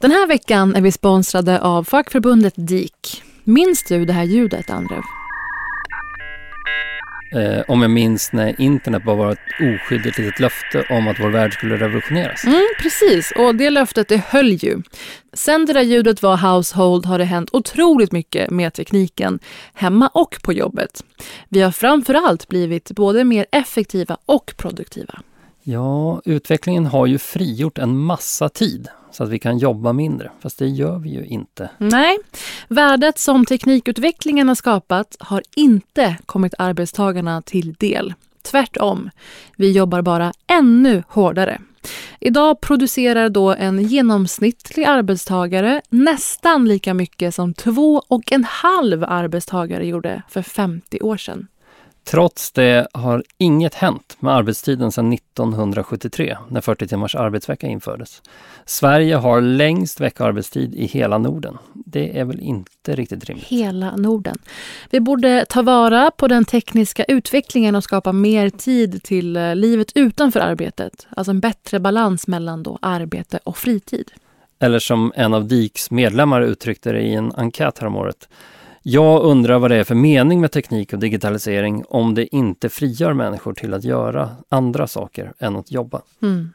Den här veckan är vi sponsrade av fackförbundet DIK. Minns du det här ljudet, Andrev? Eh, om jag minns när internet bara var ett oskyldigt litet löfte om att vår värld skulle revolutioneras. Mm, precis, och det löftet det höll ju. Sen det där ljudet var household har det hänt otroligt mycket med tekniken, hemma och på jobbet. Vi har framför allt blivit både mer effektiva och produktiva. Ja, utvecklingen har ju frigjort en massa tid så att vi kan jobba mindre, fast det gör vi ju inte. Nej, värdet som teknikutvecklingen har skapat har inte kommit arbetstagarna till del. Tvärtom, vi jobbar bara ännu hårdare. Idag producerar då en genomsnittlig arbetstagare nästan lika mycket som två och en halv arbetstagare gjorde för 50 år sedan. Trots det har inget hänt med arbetstiden sedan 1973 när 40 timmars arbetsvecka infördes. Sverige har längst veckoarbetstid i hela Norden. Det är väl inte riktigt rimligt? Hela Norden. Vi borde ta vara på den tekniska utvecklingen och skapa mer tid till eh, livet utanför arbetet. Alltså en bättre balans mellan då arbete och fritid. Eller som en av DIKs medlemmar uttryckte det i en enkät häromåret. Jag undrar vad det är för mening med teknik och digitalisering om det inte frigör människor till att göra andra saker än att jobba. Mm.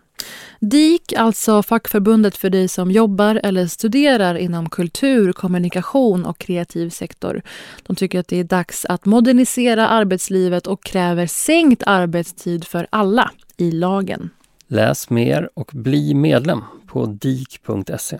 DIK, alltså fackförbundet för dig som jobbar eller studerar inom kultur, kommunikation och kreativ sektor. De tycker att det är dags att modernisera arbetslivet och kräver sänkt arbetstid för alla i lagen. Läs mer och bli medlem på dik.se.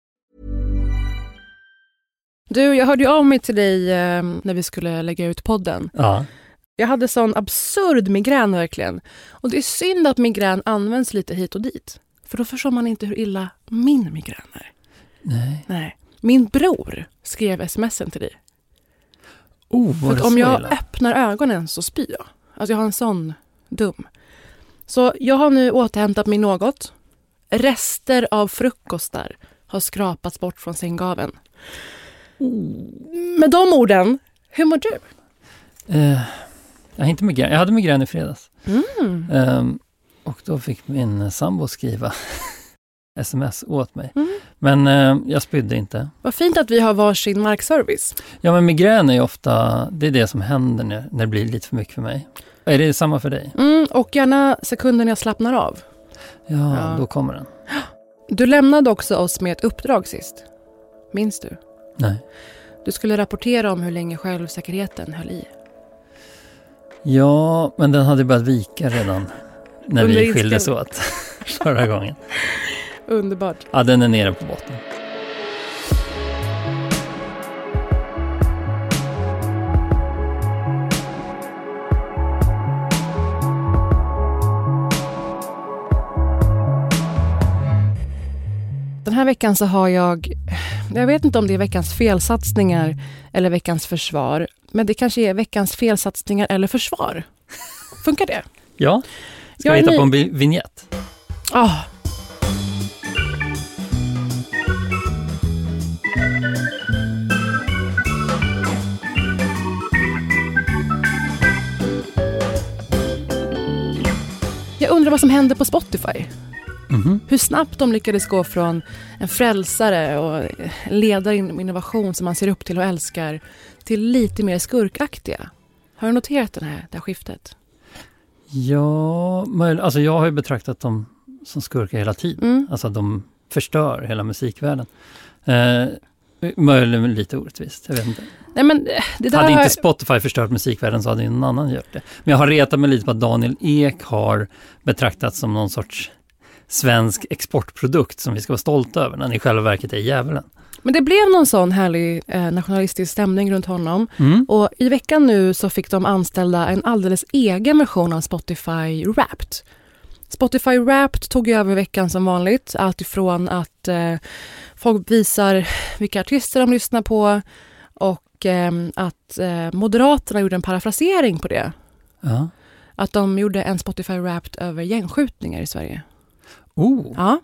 Du, jag hörde ju av mig till dig eh, när vi skulle lägga ut podden. Ja. Jag hade sån absurd migrän verkligen. Och det är synd att migrän används lite hit och dit. För då förstår man inte hur illa min migrän är. Nej. Nej. Min bror skrev smsen till dig. Oh, För var det om jag illa? öppnar ögonen så spyr jag. Alltså jag har en sån dum. Så jag har nu återhämtat mig något. Rester av frukostar har skrapats bort från sänggaveln. Med de orden, hur mår du? Eh, jag, har inte migrän. jag hade migrän i fredags. Mm. Ehm, och då fick min sambo skriva sms åt mig. Mm. Men eh, jag spydde inte. Vad fint att vi har varsin markservice. Ja, men migrän är ju ofta, det är det som händer när, när det blir lite för mycket för mig. Är det samma för dig? Mm, och gärna sekunden jag slappnar av. Ja, Ja. då kommer den. Du lämnade också oss med ett uppdrag sist. Minns du? Nej. Du skulle rapportera om hur länge självsäkerheten höll i. Ja, men den hade börjat vika redan när vi skildes åt förra gången. Underbart. Ja, den är nere på botten. Den här veckan så har jag, jag vet inte om det är veckans felsatsningar eller veckans försvar, men det kanske är veckans felsatsningar eller försvar. Funkar det? Ja. Ska jag vi hitta ny... på en vignett? Ja. Oh. Jag undrar vad som händer på Spotify. Mhm. Hur snabbt de lyckades gå från en frälsare och ledare inom innovation som man ser upp till och älskar till lite mer skurkaktiga. Har du noterat den här, det här skiftet? Ja, alltså jag har ju betraktat dem som skurkar hela tiden. Mm. Alltså de förstör hela musikvärlden. Eh, möjligen lite orättvist, jag vet inte. Nej, men eh, det där hade inte Spotify förstört musikvärlden så hade någon annan gjort det. Men jag har retat mig lite på att Daniel Ek har betraktats som någon sorts svensk exportprodukt som vi ska vara stolta över, när han i själva verket är djävulen. Men det blev någon sån härlig eh, nationalistisk stämning runt honom. Mm. Och i veckan nu så fick de anställda en alldeles egen version av Spotify Wrapped. Spotify Wrapped tog ju över veckan som vanligt. Allt ifrån att eh, folk visar vilka artister de lyssnar på och eh, att Moderaterna gjorde en parafrasering på det. Ja. Att de gjorde en Spotify Wrapped över gängskjutningar i Sverige. Oh, Ja.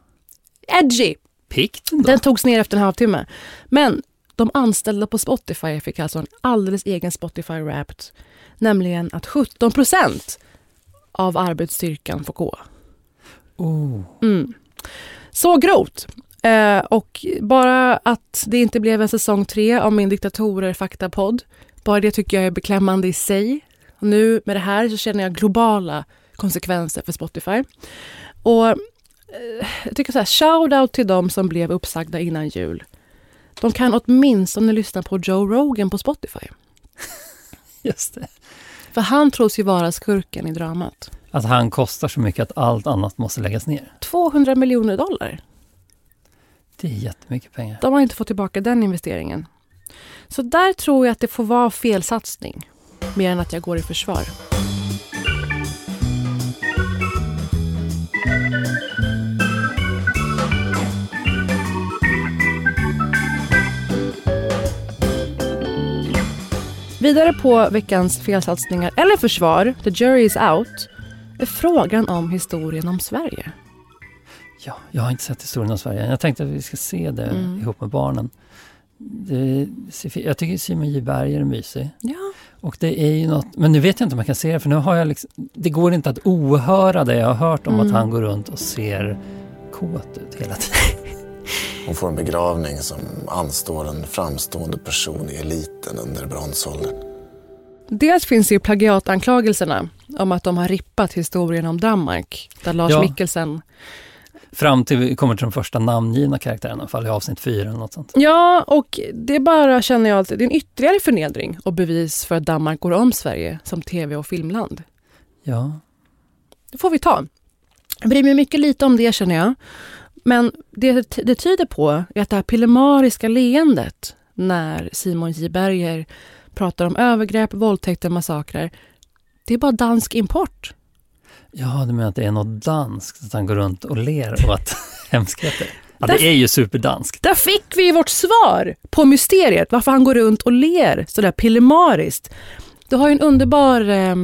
Edgy! pikt ändå. Den togs ner efter en halvtimme. Men de anställda på Spotify fick alltså en alldeles egen Spotify Wrapped. Nämligen att 17 procent av arbetsstyrkan får gå. Oh. Mm. Så grovt. Eh, och bara att det inte blev en säsong tre av min diktatorer faktapodd. Bara det tycker jag är beklämmande i sig. Och nu med det här så känner jag globala konsekvenser för Spotify. Och jag tycker så här, shout out till dem som blev uppsagda innan jul. De kan åtminstone lyssna på Joe Rogan på Spotify. Just det. För han tros ju vara skurken i dramat. Att han kostar så mycket att allt annat måste läggas ner. 200 miljoner dollar. Det är jättemycket pengar. De har inte fått tillbaka den investeringen. Så där tror jag att det får vara fel satsning. Mer än att jag går i försvar. Vidare på veckans felsatsningar, eller försvar, the jury is out, är frågan om historien om Sverige. Ja, jag har inte sett historien om Sverige. Jag tänkte att vi ska se det Mm. ihop med barnen. Det, jag tycker Simon J Berger är mysig. Ja. Och det är ju något, men nu vet jag inte om jag kan se det för nu har jag liksom, det går inte att ohöra det jag har hört om Mm. att han går runt och ser kåt ut hela tiden. Hon får en begravning som anstår en framstående person i eliten under bronsåldern. Dels finns ju plagiatanklagelserna om att de har rippat historien om Danmark. Där Lars Ja. Mikkelsen... Fram till vi kommer till de första namngivna karaktärerna, i alla fall i avsnitt fyra eller något sånt. Ja, och det bara känner jag alltid, det är en ytterligare förnedring och bevis för att Danmark går om Sverige som tv och filmland. Ja, Det får vi ta. Jag bryr mig mycket lite om det känner jag. Men det det tyder på är att det här pillemariska leendet när Simon J Berger pratar om övergrepp, våldtäkter, massakrer. Det är bara dansk import. ja du menar att det är något danskt, att han går runt och ler åt hemskheter? Ja, Där- det är ju superdanskt. Där fick vi vårt svar på mysteriet varför han går runt och ler sådär pillemariskt. Du har ju en underbar eh,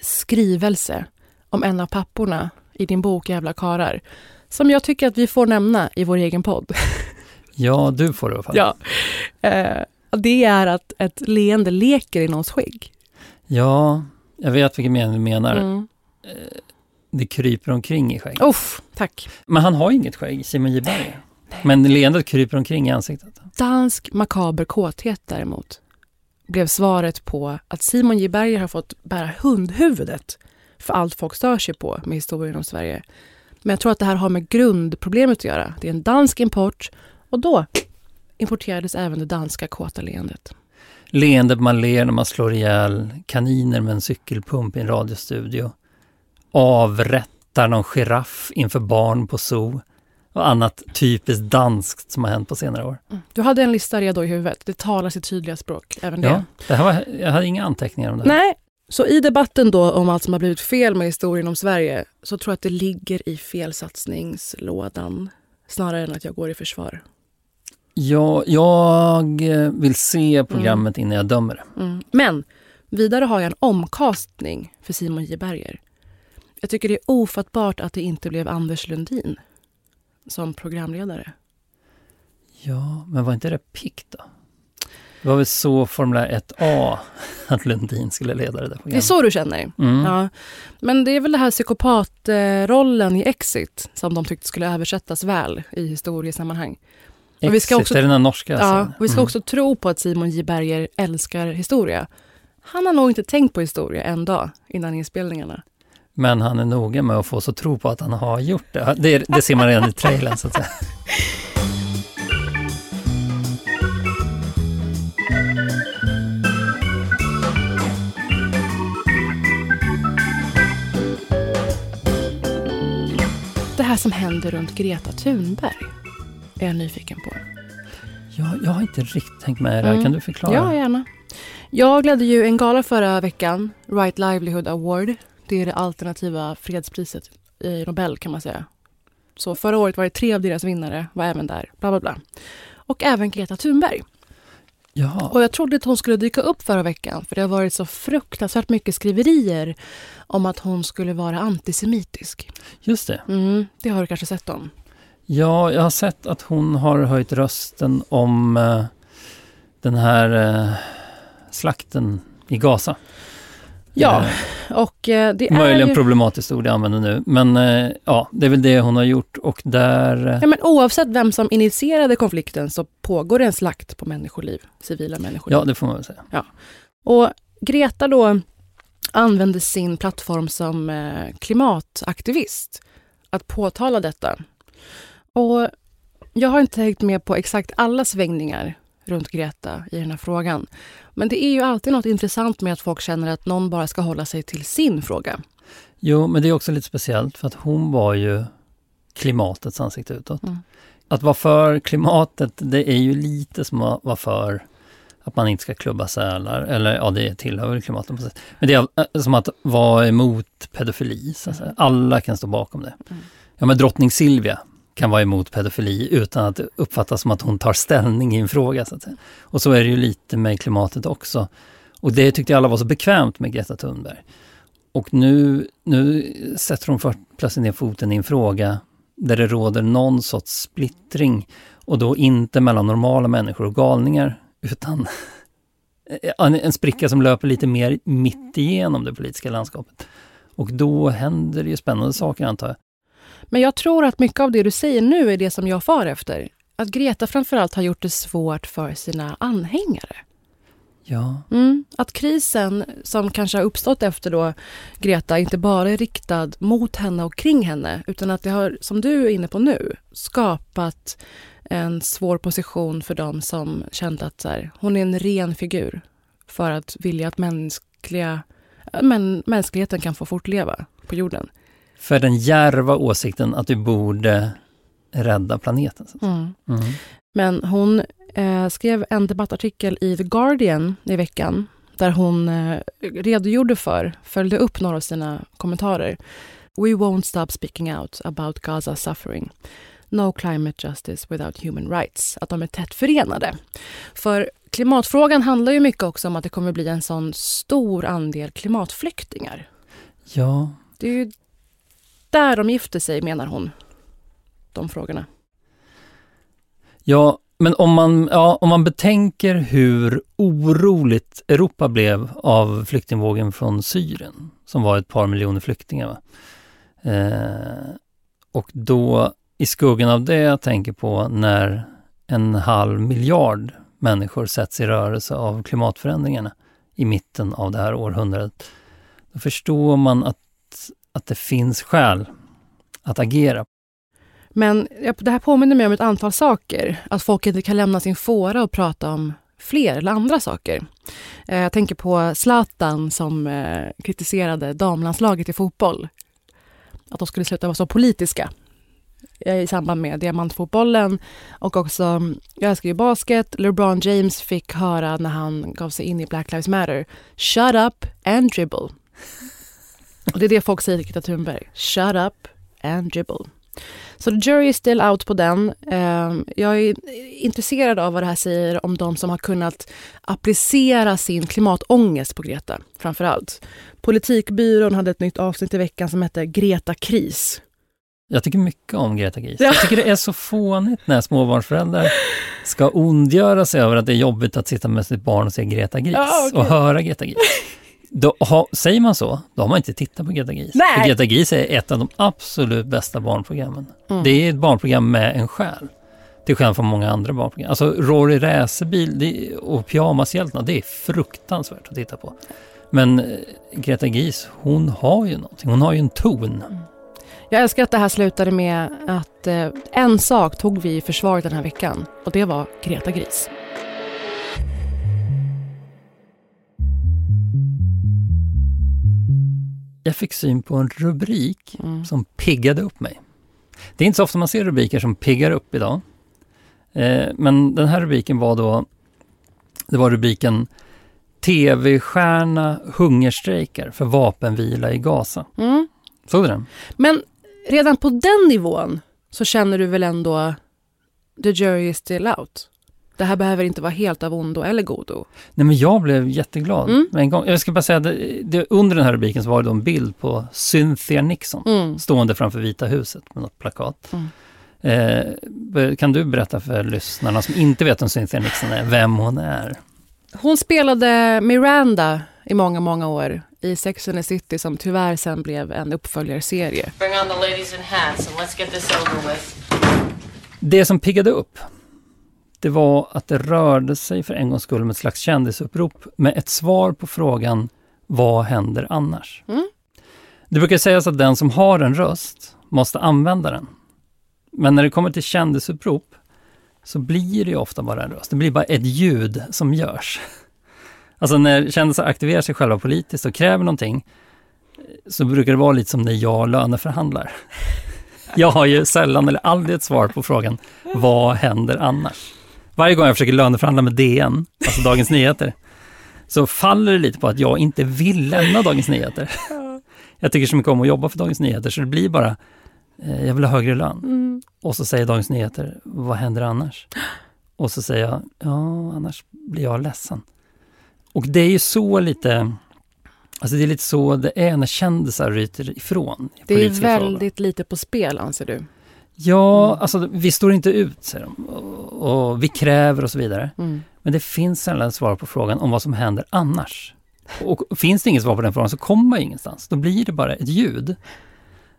skrivelse om en av papporna i din bok Jävla karar som jag tycker att vi får nämna i vår egen podd. Ja, du får det i alla fall. Ja. Eh, det är att ett leende leker i någons skägg. ja, jag vet vilken mening du menar. Mm. Det kryper omkring i skägg. Uff, tack. Men han har ju inget skägg, Simon J Berger. Men leendet kryper omkring i ansiktet. Dansk makaber kåthet däremot blev svaret på att Simon J Berger har fått bära hundhuvudet för allt folk stör sig på med historien om Sverige. Men jag tror att det här har med grundproblemet att göra. Det är en dansk import och då importerades även det danska kåta leendet. Leendet man ler när man slår ihjäl kaniner med en cykelpump i en radiostudio. Avrättar någon giraff inför barn på zoo. Och annat typiskt danskt som har hänt på senare år. Du hade en lista redo i huvudet. Det talar sitt tydliga språk, även det. Ja, det här var, jag hade inga anteckningar om det. här. Nej, så i debatten då om allt som har blivit fel med historien om Sverige så tror jag att det ligger i felsatsningslådan snarare än att jag går i försvar. Ja, jag vill se programmet innan jag dömer det. Mm. Men vidare har jag en omkastning för Simon J Berger. Jag tycker det är ofattbart att det inte blev Anders Lundin som programledare. Ja, men var inte det pikt då? Det var väl så Formel 1A att Lundin skulle leda det där programmet. Det är så du känner? Mm. Ja. Men det är väl det här psykopatrollen i Exit som de tyckte skulle översättas väl i historiesammanhang. och vi ska Exit, också- är det den norska? Ja, alltså? och vi ska Mm. också tro på att Simon J Berger älskar historia. Han har nog inte tänkt på historia en dag innan inspelningarna. Men han är noga med att få oss att tro på att han har gjort det. Det, det ser man redan i trailern så att säga. Det här som händer runt Greta Thunberg är jag nyfiken på. Jag, jag har inte riktigt tänkt med det här. Mm. Kan du förklara? Ja, gärna. Jag ledde ju en gala förra veckan, Right Livelihood Award. Det är det alternativa fredspriset i Nobel kan man säga. Så förra året var det tre av deras vinnare, var även där. Bla bla bla. Och även Greta Thunberg. Jaha. Och jag trodde att hon skulle dyka upp förra veckan för det har varit så fruktansvärt mycket skriverier om att hon skulle vara antisemitisk. Just det. Mm, det har du kanske sett om? Ja, jag har sett att hon har höjt rösten om eh, den här eh, slakten i Gaza. Ja, Eh, och eh, det är möjligen ju... problematiskt ord jag använder nu. Men eh, ja, det är väl det hon har gjort och där... Ja, men oavsett vem som initierade konflikten så pågår det en slakt på människoliv, civila människoliv. ja, det får man väl säga. Och Greta då använde sin plattform som klimataktivist att påtala detta. Och jag har inte hängt med på exakt alla svängningar runt Greta i den här frågan. Men det är ju alltid något intressant med att folk känner att någon bara ska hålla sig till sin fråga. Jo, men det är också lite speciellt för att hon var ju klimatets ansikte utåt. Mm. Att vara för klimatet, det är ju lite som att vara för att man inte ska klubba sälar, eller ja, det tillhör väl klimatet på sätt. Men det är eh, som att vara emot pedofili, så att säga. Alla kan stå bakom det. Mm. Ja, men drottning Silvia kan vara emot pedofili utan att det uppfattas som att hon tar ställning i en fråga. Så att säga. Och så är det ju lite med klimatet också. Och det tyckte alla var så bekvämt med Greta Thunberg. Och nu, nu sätter hon för, plötsligt ner foten i en fråga där det råder någon sorts splittring och då inte mellan normala människor och galningar utan en, en spricka som löper lite mer mitt igenom det politiska landskapet. Och då händer det ju spännande saker antar jag. Men jag tror att mycket av det du säger nu är det som jag far efter. Att Greta framförallt har gjort det svårt för sina anhängare. Ja, Mm. Att krisen som kanske har uppstått efter då Greta inte bara är riktad mot henne och kring henne utan att det har, som du är inne på nu, skapat en svår position för dem som kände att så här, hon är en ren figur för att vilja att mänskliga, men, mänskligheten kan få fortleva på jorden. För den järva åsikten att vi borde rädda planeten. Mm. Mm. Men hon eh, skrev en debattartikel i The Guardian i veckan där hon eh, redogjorde för, följde upp några av sina kommentarer. We won't stop speaking out about Gaza suffering. No climate justice without human rights. Att de är tätt förenade. För klimatfrågan handlar ju mycket också om att det kommer bli en sån stor andel klimatflyktingar. Ja, Det är ju där de gifter sig, menar hon. De frågorna. Ja, men om man, ja, om man betänker hur oroligt Europa blev av flyktingvågen från Syrien, som var ett par miljoner flyktingar. Va? Eh, och då i skuggan av det jag tänker på när en halv miljard människor sätts i rörelse av klimatförändringarna i mitten av det här århundradet. Då förstår man att, att det finns skäl att agera. Men det här påminner mig om ett antal saker. Att folk inte kan lämna sin fåra och prata om fler eller andra saker. Eh, jag tänker på Zlatan som eh, kritiserade damlandslaget i fotboll. Att de skulle sluta vara så politiska i samband med diamantfotbollen. Och också, jag älskar ju basket. LeBron James fick höra när han gav sig in i Black Lives Matter. Shut up and dribble. Och det är det folk säger till Greta Thunberg. Shut up and dribble. Så the jury is still out på den. Eh, jag är intresserad av vad det här säger om de som har kunnat applicera sin klimatångest på Greta, framför allt. Politikbyrån hade ett nytt avsnitt i veckan som hette Greta kris. Jag tycker mycket om Greta Gris. Ja. Jag tycker det är så fånigt när småbarnsföräldrar ska ondgöra sig över att det är jobbigt att sitta med sitt barn och se Greta Gris Ja, okej. och höra Greta Gris. Då, ha, säger man så, då har man inte tittat på Greta Gris. Nej. För Greta Gris är ett av de absolut bästa barnprogrammen. Mm. Det är ett barnprogram med en själ. Till skillnad från många andra barnprogram. Alltså Rory det, och Pyjamashjältarna, det är fruktansvärt att titta på. Men eh, Greta Gris, hon har ju någonting. Hon har ju en ton. Jag älskar att det här slutade med att eh, en sak tog vi i försvaret den här veckan och det var Greta Gris. Jag fick syn på en rubrik Mm. som piggade upp mig. Det är inte så ofta man ser rubriker som piggar upp idag. Eh, men den här rubriken var då, det var rubriken TV-stjärna hungerstrejkar för vapenvila i Gaza. Mm. Såg du den? Men redan på den nivån så känner du väl ändå the jury is still out? Det här behöver inte vara helt av ondo eller godo. Nej men jag blev jätteglad Mm. med en gång. Jag ska bara säga, det, det, under den här rubriken så var det en bild på Cynthia Nixon Mm. stående framför Vita huset med något plakat. Mm. Eh, kan du berätta för lyssnarna som inte vet vem Cynthia Nixon är, vem hon är? Hon spelade Miranda i många, många år i Sex and the City som tyvärr sen blev en uppföljarserie. Bring on the ladies in hats and let's get this over with. Det som piggade upp, det var att det rörde sig för en gångs skull om ett slags kändisupprop med ett svar på frågan Vad händer annars? Mm. Det brukar sägas att den som har en röst måste använda den. Men när det kommer till kändisupprop så blir det ofta bara en röst. Det blir bara ett ljud som görs. Alltså när kändisar aktiverar sig själva politiskt och kräver någonting så brukar det vara lite som när jag löneförhandlar. Jag har ju sällan eller aldrig ett svar på frågan vad händer annars? Varje gång jag försöker löneförhandla med DN, alltså Dagens Nyheter, så faller det lite på att jag inte vill lämna Dagens Nyheter. Jag tycker så mycket om att jobba för Dagens Nyheter så det blir bara, eh, jag vill ha högre lön. Mm. Och så säger Dagens Nyheter, vad händer annars? Och så säger jag, ja annars blir jag ledsen. Och det är ju så lite, alltså det är lite så det är när kändisar ryter ifrån. Det är politiska frågor. väldigt lite på spel anser du? Ja, alltså vi står inte ut, säger de. Och, och vi kräver och så vidare. Mm. Men det finns sällan svar på frågan om vad som händer annars. Och finns det inget svar på den frågan så kommer man ingenstans. Då blir det bara ett ljud.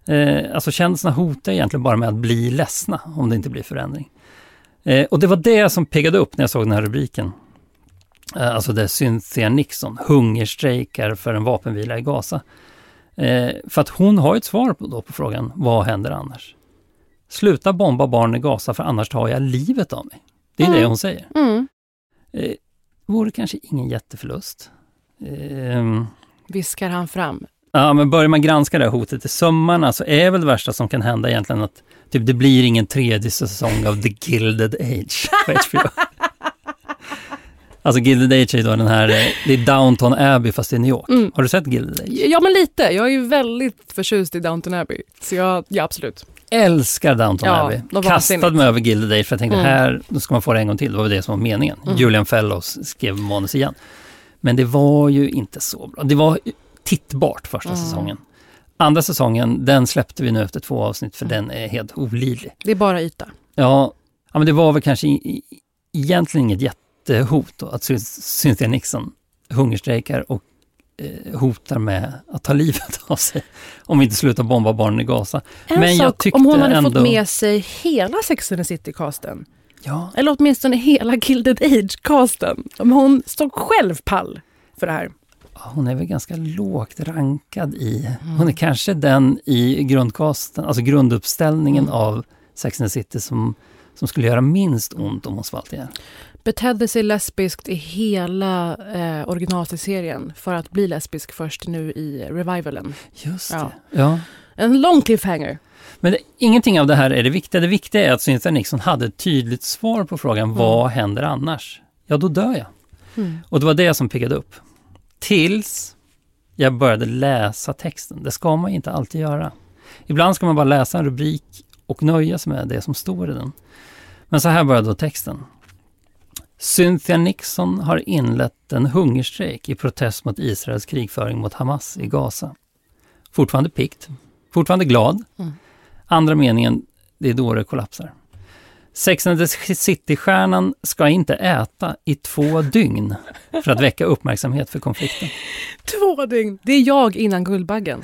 Eh, alltså kändisarna hotar egentligen bara med att bli ledsna om det inte blir förändring. Eh, och det var det som piggade upp när jag såg den här rubriken. Eh, alltså det är Cynthia Nixon, hungerstrejkar för en vapenvila i Gaza. Eh, för att hon har ett svar på, då på frågan, vad händer annars? Sluta bomba barn i Gaza för annars tar jag livet av mig. Det är det Mm. hon säger. Mm. Eh, vore kanske ingen jätteförlust. Ehm, Viskar han fram. ja, men börjar man granska det här hotet i sömmarna så är väl det värsta som kan hända egentligen att typ, det blir ingen tredje säsong av The Gilded Age på HBO. Alltså Gilded Age är då den här, eh, det är Downton Abbey fast i New York. Mm. Har du sett Gilded Age? Ja, men lite. Jag är ju väldigt förtjust i Downton Abbey. Så jag, ja, absolut. Älskar Downton Ja, Abbey. Kastade mig över Gilded Age för jag tänkte Mm. här, då ska man få det en gång till. Det var väl det som var meningen. Mm. Julian Fellows skrev manus igen. Men det var ju inte så bra. Det var tittbart första Mm. säsongen. Andra säsongen, den släppte vi nu efter två avsnitt för den är helt olidlig. Det är bara yta. Ja, ja men det var väl kanske i, i, egentligen inget jättehot då, att Cyn- Cynthia Nixon hungerstrejkar och hotar med att ta livet av sig om vi inte slutar bomba barnen i Gaza. En Men jag sak tyckte om hon hade ändå- fått med sig hela Sex and the City-casten. Ja, Eller åtminstone hela Gilded Age-casten. Om hon stod själv pall för det här. hon är väl ganska lågt rankad i, hon är kanske den i grundcasten, alltså grunduppställningen Mm. av Sex and the City som, som skulle göra minst ont om hon svalt ihjäl. Betedde sig lesbiskt i hela eh, originalserien för att bli lesbisk först nu i revivalen. Just Ja. Ja. En lång cliffhanger. Men det, ingenting av det här är det viktiga. Det viktiga är att Cynthia Nixon hade ett tydligt svar på frågan vad händer annars? Ja, då dör jag. Mm. Och det var det som piggade upp. Tills jag började läsa texten. Det ska man inte alltid göra. Ibland ska man bara läsa en rubrik och nöja sig med det som står i den. Men så här började då texten. Cynthia Nixon har inlett en hungerstrejk i protest mot Israels krigföring mot Hamas i Gaza. Fortfarande pikt, fortfarande glad. Mm. Andra meningen, det är då det kollapsar. Sex and the City-stjärnan ska inte äta i två dygn för att väcka uppmärksamhet för konflikten. Två dygn. Det är jag innan Guldbaggen.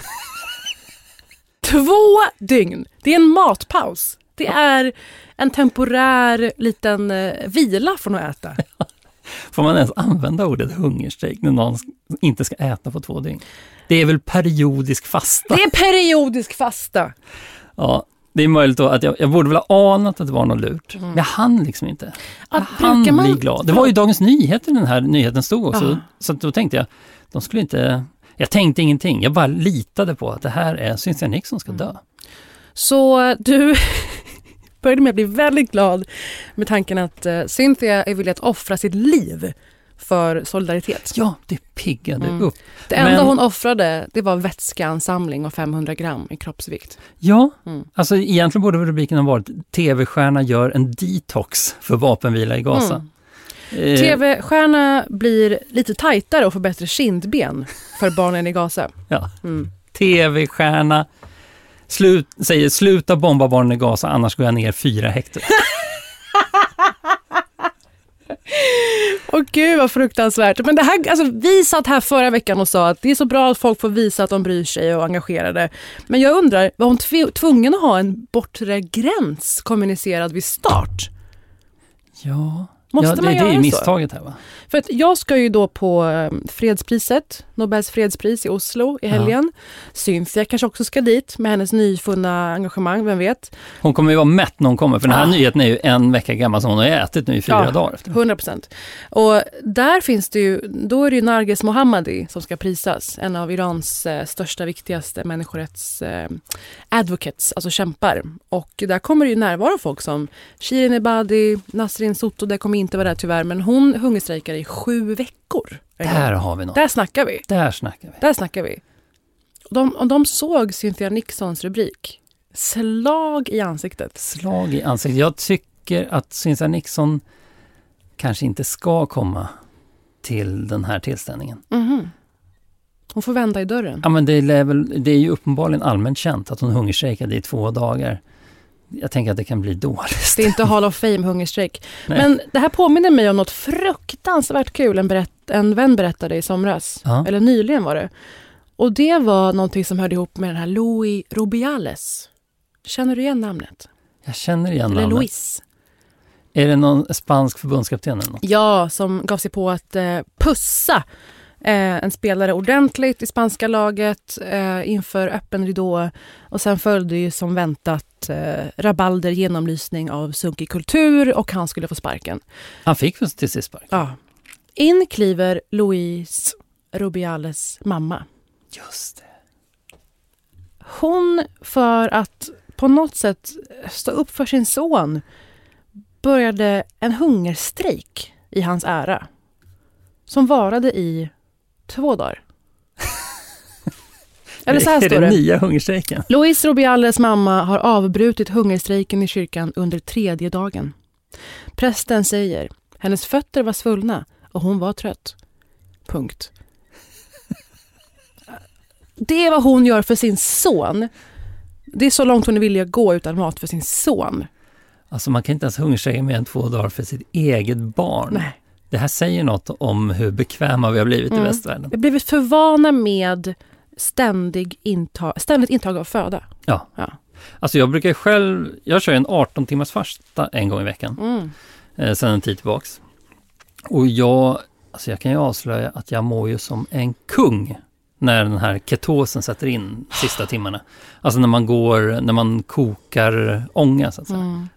Två dygn! Det är en matpaus. Det är en temporär liten eh, vila från att äta. Får man ens använda ordet hungerstrejk när någon inte ska äta på två dygn? Det är väl periodisk fasta? Det är periodisk fasta. Ja, det är möjligt att jag, jag borde väl ha anat att det var något lurt. Men jag hann liksom inte. Jag Att hann man- bli glad. Det var ju Dagens Nyheter den här nyheten stod också. Ja. Så då tänkte jag, de skulle inte... Jag tänkte ingenting. Jag bara litade på att det här är Cynthia Nixon ska dö. Så du började med att bli väldigt glad med tanken att eh, Cynthia är villig att offra sitt liv för solidaritet. Ja, det piggade Mm. upp. Det enda Men- hon offrade det var vätskeansamling och 500 gram i kroppsvikt. Ja, Mm. alltså egentligen borde rubriken ha varit TV-stjärna gör en detox för vapenvila i Gaza. Mm. Eh, TV-stjärna blir lite tajtare och får bättre kindben för barnen i Gaza. Ja. Mm. TV-stjärna slut, säger sluta bomba barnen i Gaza annars går jag ner fyra hektar. Åh gud vad fruktansvärt. Men det här, alltså, vi satt här förra veckan och sa att det är så bra att folk får visa att de bryr sig och är engagerade. Men jag undrar, var hon tv- tvungen att ha en bortre gräns kommunicerad vid start? Ja, Måste ja det, man det är göra ju misstaget här va? För att jag ska ju då på eh, fredspriset, Nobels fredspris i Oslo i helgen. Cynthia kanske också ska dit med hennes nyfunna engagemang, vem vet? Hon kommer ju vara mätt när hon kommer för den här Ah. nyheten är ju en vecka gammal så hon har ätit nu i fyra Ja. dagar efter. 100 procent. Och där finns det ju, då är det ju Narges Mohammadi som ska prisas. En av Irans eh, största, viktigaste människorätts eh, advocates, alltså kämpar. Och där kommer det ju närvara folk som Shirin Ebadi, Nasrin Sotoudeh kommer inte vara där tyvärr, men hon hungerstrejkar i sju veckor. Där har vi något. Där snackar vi. Där snackar vi. Där snackar vi. Och de, och de såg Cynthia Nixons rubrik. Slag i ansiktet. Slag i ansiktet. Jag tycker att Cynthia Nixon kanske inte ska komma till den här tillställningen. Mhm. Hon får vända i dörren. Ja, men det, är väl, det är ju uppenbarligen allmänt känt att hon hungerstrejkade i två dagar. Jag tänker att det kan bli dåligt. Det är inte Hall of Fame hungerstrejk. Nej. Men det här påminner mig om något fruktansvärt kul en, berätt, en vän berättade i somras. Ja. Eller nyligen var det. Och det var någonting som hörde ihop med den här Louis Rubiales. Känner du igen namnet? Jag känner igen Eller namnet. Luis. Är det någon spansk förbundskapten eller något? Ja, som gav sig på att eh, pussa eh, en spelare ordentligt i spanska laget eh, inför öppen ridå. Och sen följde ju som väntat eh, rabalder, genomlysning av sunkig kultur och han skulle få sparken. Han fick till sist sparken? Ja. In kliver Louise Rubiales mamma. Just det. Hon, för att på något sätt stå upp för sin son, började en hungerstrejk i hans ära. Som varade i två dagar. Eller så här är står det det. nya hungerstrejken? Louise Rubiales mamma har avbrutit hungerstrejken i kyrkan under tredje dagen. Prästen säger, hennes fötter var svullna och hon var trött. Punkt. Det är vad hon gör för sin son. Det är så långt hon är villig att gå utan mat för sin son. Alltså man kan inte ens hungerstrejka mer än två dagar för sitt eget barn. Nej. Det här säger något om hur bekväma vi har blivit i Mm. västvärlden. Vi har blivit för vana med ständig intag, ständigt intag av föda. Ja. Ja. Alltså jag brukar själv, jag kör en 18 timmars fasta en gång i veckan. Mm. eh, sedan en tid tillbaks. Och jag, alltså jag kan ju avslöja att jag mår ju som en kung när den här ketosen sätter in sista timmarna. Alltså när man går, när man kokar ånga så att säga. Mm.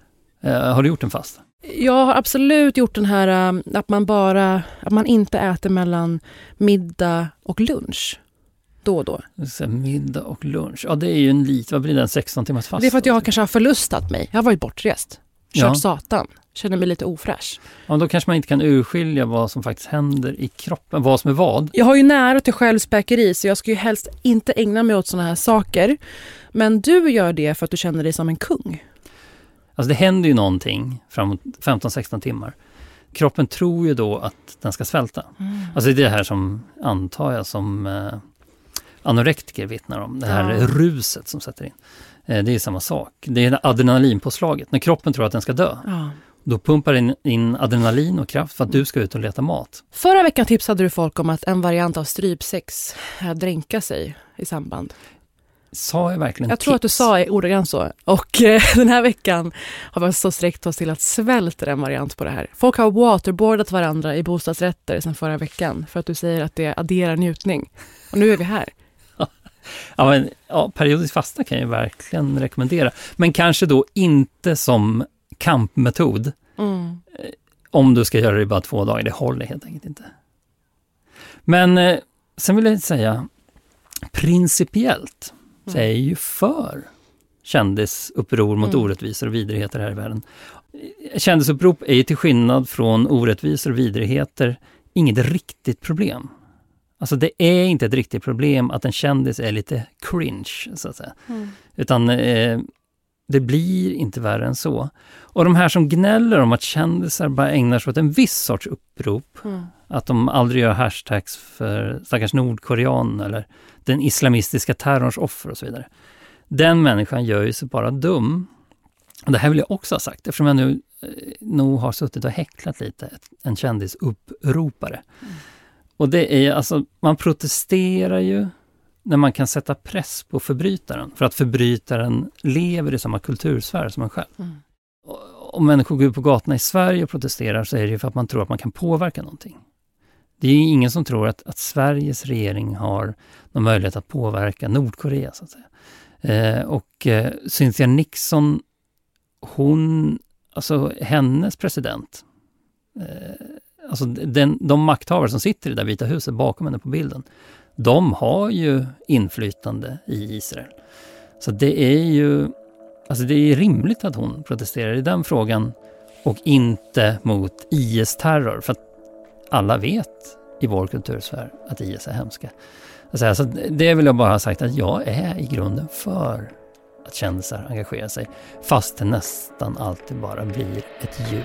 Eh, har du gjort en fasta? Jag har absolut gjort den här um, att man bara, att man inte äter mellan middag och lunch. Då och då. Middag och lunch. Ja det är ju en lit, vad blir det, en 16 timmars fasta? Det är för att jag kanske har förlustat mig. Jag har varit bortrest. Kört Ja. satan. Känner mig lite ofräsch. Ja, då kanske man inte kan urskilja vad som faktiskt händer i kroppen, vad som är vad. Jag har ju nära till självspäkeri så jag ska ju helst inte ägna mig åt såna här saker. Men du gör det för att du känner dig som en kung. Alltså det händer ju någonting framåt 15-16 timmar. Kroppen tror ju då att den ska svälta. Alltså det är det här som, antar jag, som eh, anorektiker vittnar om. Det här Ja. ruset som sätter in. Eh, det är samma sak. Det är adrenalinpåslaget, när kroppen tror att den ska dö. Ja. Då pumpar den in adrenalin och kraft för att du ska ut och leta mat. Förra veckan tipsade du folk om att en variant av strypsex är att dränka sig i samband. Sa jag verkligen Jag tror att du tips? sa ordagrant så. Och eh, den här veckan har vi så sträckt oss till att svälta en variant på det här. Folk har waterboardat varandra i bostadsrätter sedan förra veckan för att du säger att det adderar njutning. Och nu är vi här. Ja, men, ja, periodisk fasta kan jag verkligen rekommendera. Men kanske då inte som kampmetod. Mm. Om du ska göra det i bara två dagar. Det håller helt enkelt inte. Men eh, sen vill jag säga, principiellt så är jag ju för kändisuppror mot Mm. orättvisor och vidrigheter här i världen. Kändisupprop är ju till skillnad från orättvisor och vidrigheter inget riktigt problem. Alltså det är inte ett riktigt problem att en kändis är lite cringe, så att säga. Mm. Utan eh, det blir inte värre än så. Och de här som gnäller om att kändisar bara ägnar sig åt en viss sorts upprop, Mm. Att de aldrig gör hashtags för stackars Nordkorean eller den islamistiska terrorns offer och så vidare. Den människan gör ju sig bara dum. Och det här vill jag också ha sagt, eftersom jag nu eh, nog har suttit och häcklat lite, en kändisuppropare. Och det är alltså, man protesterar ju när man kan sätta press på förbrytaren, för att förbrytaren lever i samma kultursfär som en själv. Mm. Om människor går ut på gatorna i Sverige och protesterar så är det ju för att man tror att man kan påverka någonting. Det är ju ingen som tror att, att Sveriges regering har någon möjlighet att påverka Nordkorea, så att säga. Eh, och eh, Cynthia Nixon, hon, alltså hennes president, eh, alltså den, de makthavare som sitter i det där Vita huset bakom henne på bilden, de har ju inflytande i Israel. Så det är ju, alltså det är rimligt att hon protesterar i den frågan och inte mot IS-terror, för att alla vet i vår kultursfär att IS är hemska. Alltså, det vill jag bara ha sagt att jag är i grunden för att kändisar engagerar sig, fast det nästan alltid bara blir ett ljud.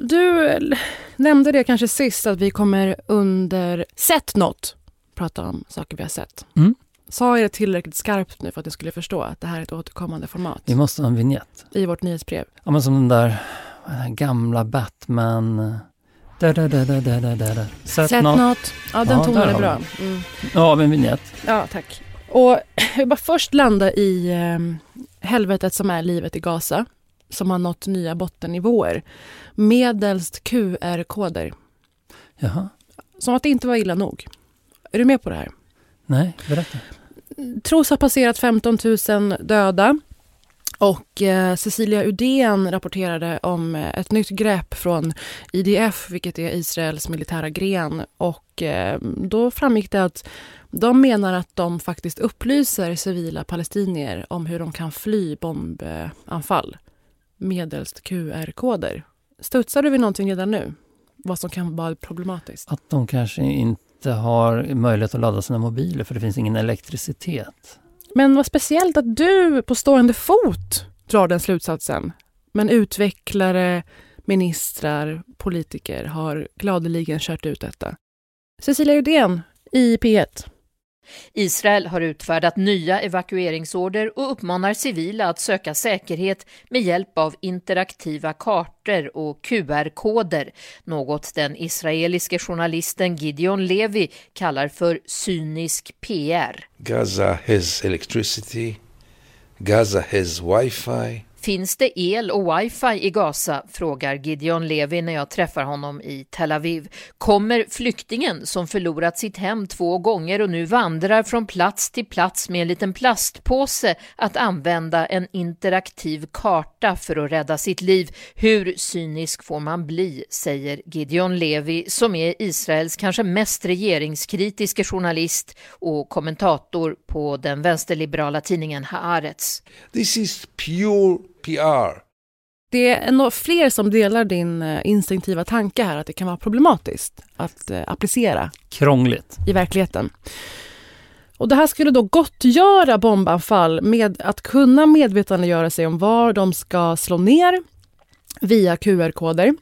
Du l- nämnde det kanske sist att vi kommer under sett något prata om saker vi har sett. Mm. Sa jag det tillräckligt skarpt nu för att jag skulle förstå att det här är ett återkommande format Vi måste ha en vignett. i vårt nyhetsbrev? Ja, men som den där, gamla Batman... eh, Da, da, da, da, da, da. Sätt, Sett något. något. Ja, den Ja, tonen är bra. Mm. Har vi en vignett. Ja, tack. Och jag vill bara först landa i eh, helvetet som är livet i Gaza som har nått nya bottennivåer. Medelst QR-koder. Jaha. Som att det inte var illa nog. Är du med på det här? Nej, berätta. tros ha passerat 15 000 döda. Och eh, Cecilia Udén rapporterade om eh, ett nytt grepp från IDF, vilket är Israels militära gren. Och eh, då framgick det att de menar att de faktiskt upplyser civila palestinier om hur de kan fly bombanfall medelst QR-koder. Studsar du vid någonting redan nu? Vad som kan vara problematiskt? Att de kanske inte har möjlighet att ladda sina mobiler för det finns ingen elektricitet. Men vad speciellt att du på stående fot drar den slutsatsen. Men utvecklare, ministrar, politiker har gladeligen kört ut detta. Cecilia Udén i P1. Israel har utfärdat nya evakueringsorder och uppmanar civila att söka säkerhet med hjälp av interaktiva kartor och QR-koder, något den israeliske journalisten Gideon Levi kallar för cynisk PR. Gaza has electricity, Gaza has wifi, Finns det el och wifi i Gaza? frågar Gideon Levi när jag träffar honom i Tel Aviv. Kommer flyktingen som förlorat sitt hem två gånger och nu vandrar från plats till plats med en liten plastpåse att använda en interaktiv karta för att rädda sitt liv? Hur cynisk får man bli, säger Gideon Levi som är Israels kanske mest regeringskritiske journalist och kommentator på den vänsterliberala tidningen Haaretz. This is pure PR. Det är nog fler som delar din eh, instinktiva tanke här att det kan vara problematiskt att eh, applicera. Krångligt. I verkligheten. Och det här skulle då gottgöra bombanfall med att kunna medvetandegöra sig om var de ska slå ner via QR-koder.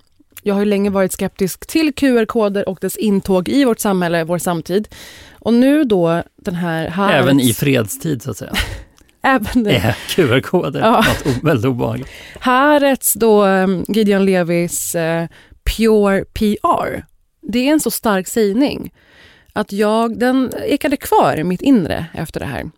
Jag har länge varit skeptisk till QR-koder och dess intåg i vårt samhälle, vår samtid. Och nu då den här... Även i fredstid så att säga. Även QR-koder ja. något väldigt obehagligt. Harets då um, Gideon Levis uh, Pure PR. Det är en så stark sägning att jag, den ekade kvar i mitt inre efter det här.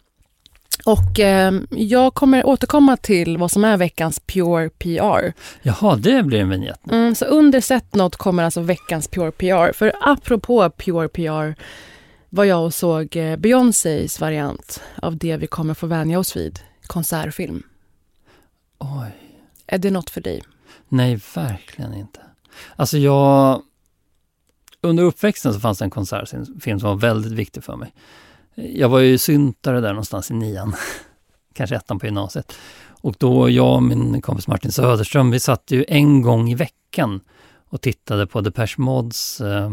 Och eh, jag kommer återkomma till vad som är veckans Pure PR. Jaha, det blir en vignett. Mm, så under Set Not kommer alltså veckans Pure PR. För apropå Pure PR var jag och såg eh, Beyoncés variant av det vi kommer få vänja oss vid, konsertfilm. Oj. Är det något för dig? Nej, verkligen inte. Alltså jag... Under uppväxten så fanns det en konsertfilm som var väldigt viktig för mig. Jag var ju syntare där någonstans i nian, kanske ettan på gymnasiet. Och då jag och min kompis Martin Söderström, vi satt ju en gång i veckan och tittade på Depeche Mods eh,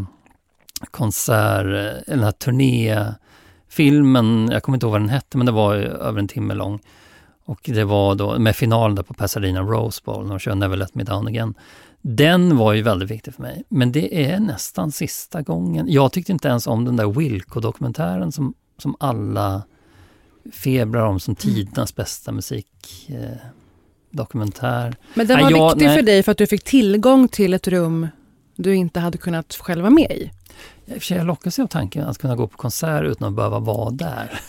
konsert, den här turnéfilmen, jag kommer inte ihåg vad den hette, men det var över en timme lång. Och det var då med finalen på Pasadena Rose Bowl, när de kör Never Let Me Down Again. Den var ju väldigt viktig för mig, men det är nästan sista gången. Jag tyckte inte ens om den där Wilco-dokumentären som, som alla febrar om som tidernas bästa musikdokumentär. Eh, men den var nej, viktig jag, för dig för att du fick tillgång till ett rum du inte hade kunnat själv vara med i? I och för sig, jag lockas av tanken att kunna gå på konsert utan att behöva vara där.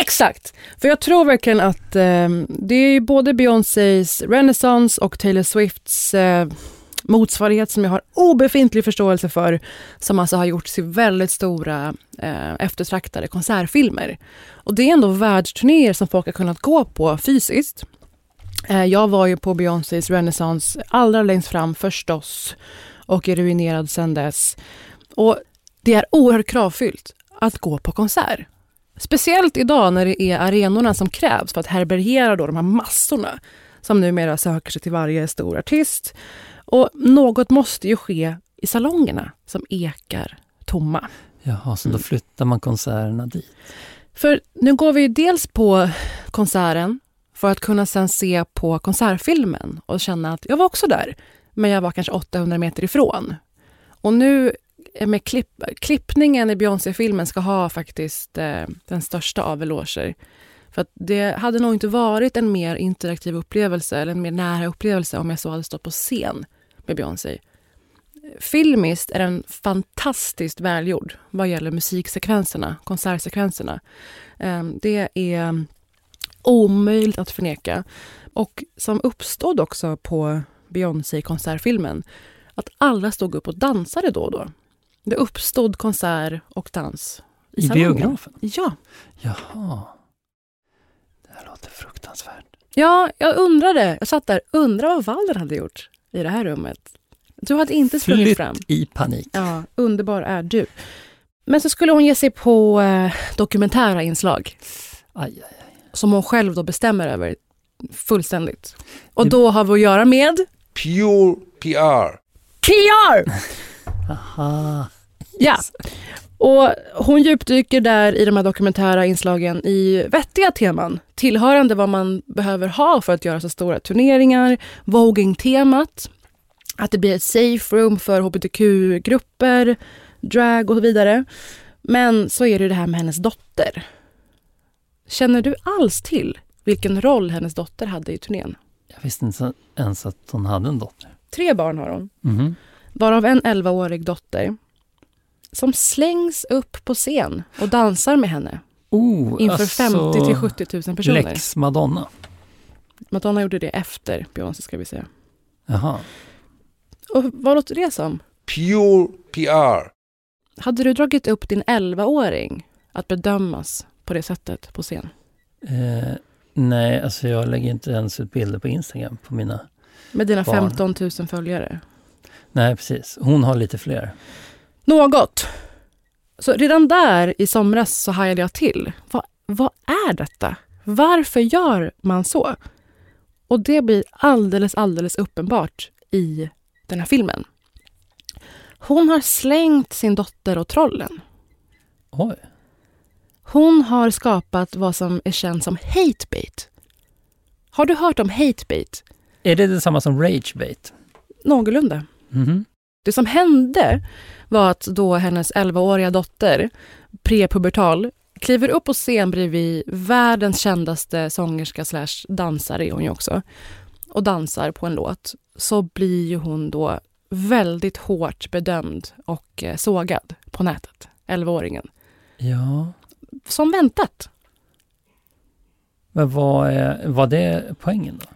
Exakt! För jag tror verkligen att eh, det är både Beyoncés Renaissance och Taylor Swifts eh, motsvarighet som jag har obefintlig förståelse för, som alltså har gjorts i väldigt stora eh, eftertraktade konsertfilmer. Och det är ändå världsturnéer som folk har kunnat gå på fysiskt. Eh, jag var ju på Beyoncés Renaissance allra längst fram förstås och är ruinerad sedan dess. Och det är oerhört kravfyllt att gå på konsert. Speciellt idag när det är arenorna som krävs för att härbärgera då de här massorna som numera söker sig till varje stor artist. Och något måste ju ske i salongerna som ekar tomma. Jaha, så då mm. flyttar man konserterna dit? För nu går vi dels på konserten för att kunna sen se på konsertfilmen och känna att jag var också där, men jag var kanske 800 meter ifrån. Och nu Eh, med klipp, klippningen i Beyoncé-filmen ska ha faktiskt eh, den största av eloger. För att det hade nog inte varit en mer interaktiv upplevelse eller en mer nära upplevelse om jag så hade stått på scen med Beyoncé. Filmiskt är den fantastiskt välgjord vad gäller musiksekvenserna, konsertsekvenserna. Eh, det är omöjligt att förneka. Och som uppstod också på Beyoncé-konsertfilmen att alla stod upp och dansade då och då. Det uppstod konsert och dans. I, I biografen? Ja. Jaha. Det låter fruktansvärt. Ja, jag undrade. Jag satt där, undrade vad Walden hade gjort i det här rummet. Du hade inte sprungit Flytt fram. i panik. Ja, underbar är du. Men så skulle hon ge sig på eh, dokumentära inslag. Aj, aj, aj. Som hon själv då bestämmer över fullständigt. Och då har vi att göra med Pure PR. PR! Aha. Ja. Och hon djupdyker där i de här dokumentära inslagen i vettiga teman tillhörande vad man behöver ha för att göra så stora turneringar, voging-temat, att det blir ett safe room för hbtq-grupper, drag och så vidare. Men så är det det här med hennes dotter. Känner du alls till vilken roll hennes dotter hade i turnén? Jag visste inte ens att hon hade en dotter. Tre barn har hon, Mhm. Varav en 11-årig dotter som slängs upp på scen och dansar med henne Oh, inför alltså, 50 till 70 000 personer. Lex Madonna. Madonna gjorde det efter Beyoncé ska vi säga. Jaha. Och vad låter det som? Pure PR. Hade du dragit upp din 11-åring att bedömas på det sättet på scen? Eh, nej, alltså jag lägger inte ens ut bilder på Instagram på mina... Med dina Barn. 15 000 följare? Nej, precis. Hon har lite fler. Något. Så redan där i somras så hajade jag till. Vad, vad är detta? Varför gör man så? Och det blir alldeles, alldeles uppenbart i den här filmen. Hon har slängt sin dotter och trollen. Oj. Hon har skapat vad som är känt som hatebait. Har du hört om hatebait? Är det detsamma som ragebait? Någorlunda. Mhm. Det som hände var att då hennes 11-åriga dotter, prepubertal, kliver upp på scen bredvid världens kändaste sångerska slash dansare är hon ju också, och dansar på en låt, så blir ju hon då väldigt hårt bedömd och eh, sågad på nätet, 11-åringen. Ja. Som väntat. Men vad är, var det poängen då?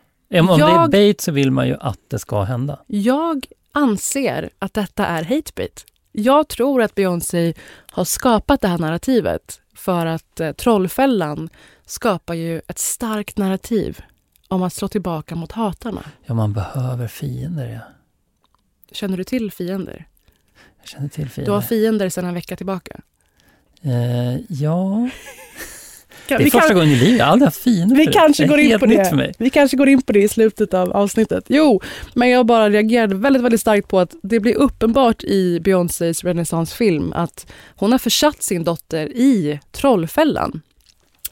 Om om det är Jag- bait så vill man ju att det ska hända. Jag anser att detta är hatebait. Jag tror att Beyoncé har skapat det här narrativet för att eh, Trollfällan skapar ju ett starkt narrativ om att slå tillbaka mot hatarna. Ja, man behöver fiender. Ja. Känner du till fiender? Jag känner till Du fiender. har fiender sedan en vecka tillbaka. Eh, ja, det är vi första kan- gången i livet. Jag har aldrig haft fiender Vi kanske går in på det. Vi kanske går in på det i slutet av avsnittet. Jo, men jag bara reagerade väldigt, väldigt starkt på att det blir uppenbart i Beyoncés renässansfilm att hon har försatt sin dotter i trollfällan.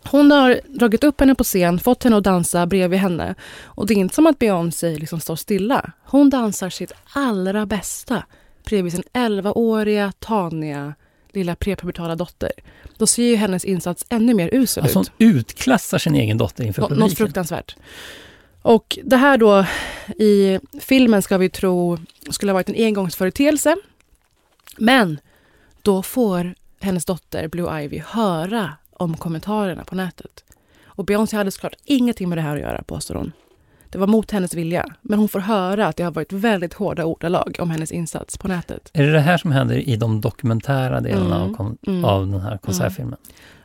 Hon har dragit upp henne på scen, fått henne att dansa bredvid henne. Och det är inte som att Beyoncé liksom står stilla. Hon dansar sitt allra bästa bredvid sin 11-åriga, taniga, lilla prepubertala dotter. Då ser ju hennes insats ännu mer usel Alltså hon ut. utklassar sin egen dotter inför Nå- publiken. Något fruktansvärt. Och det här då i filmen ska vi tro skulle ha varit en engångsföreteelse. Men då får hennes dotter Blue Ivy höra om kommentarerna på nätet. Och Beyoncé hade såklart ingenting med det här att göra, påstår hon. Det var mot hennes vilja. Men hon får höra att det har varit väldigt hårda ordalag om hennes insats på nätet. Är det det här som händer i de dokumentära delarna Mm, av, mm, av den här konsertfilmen?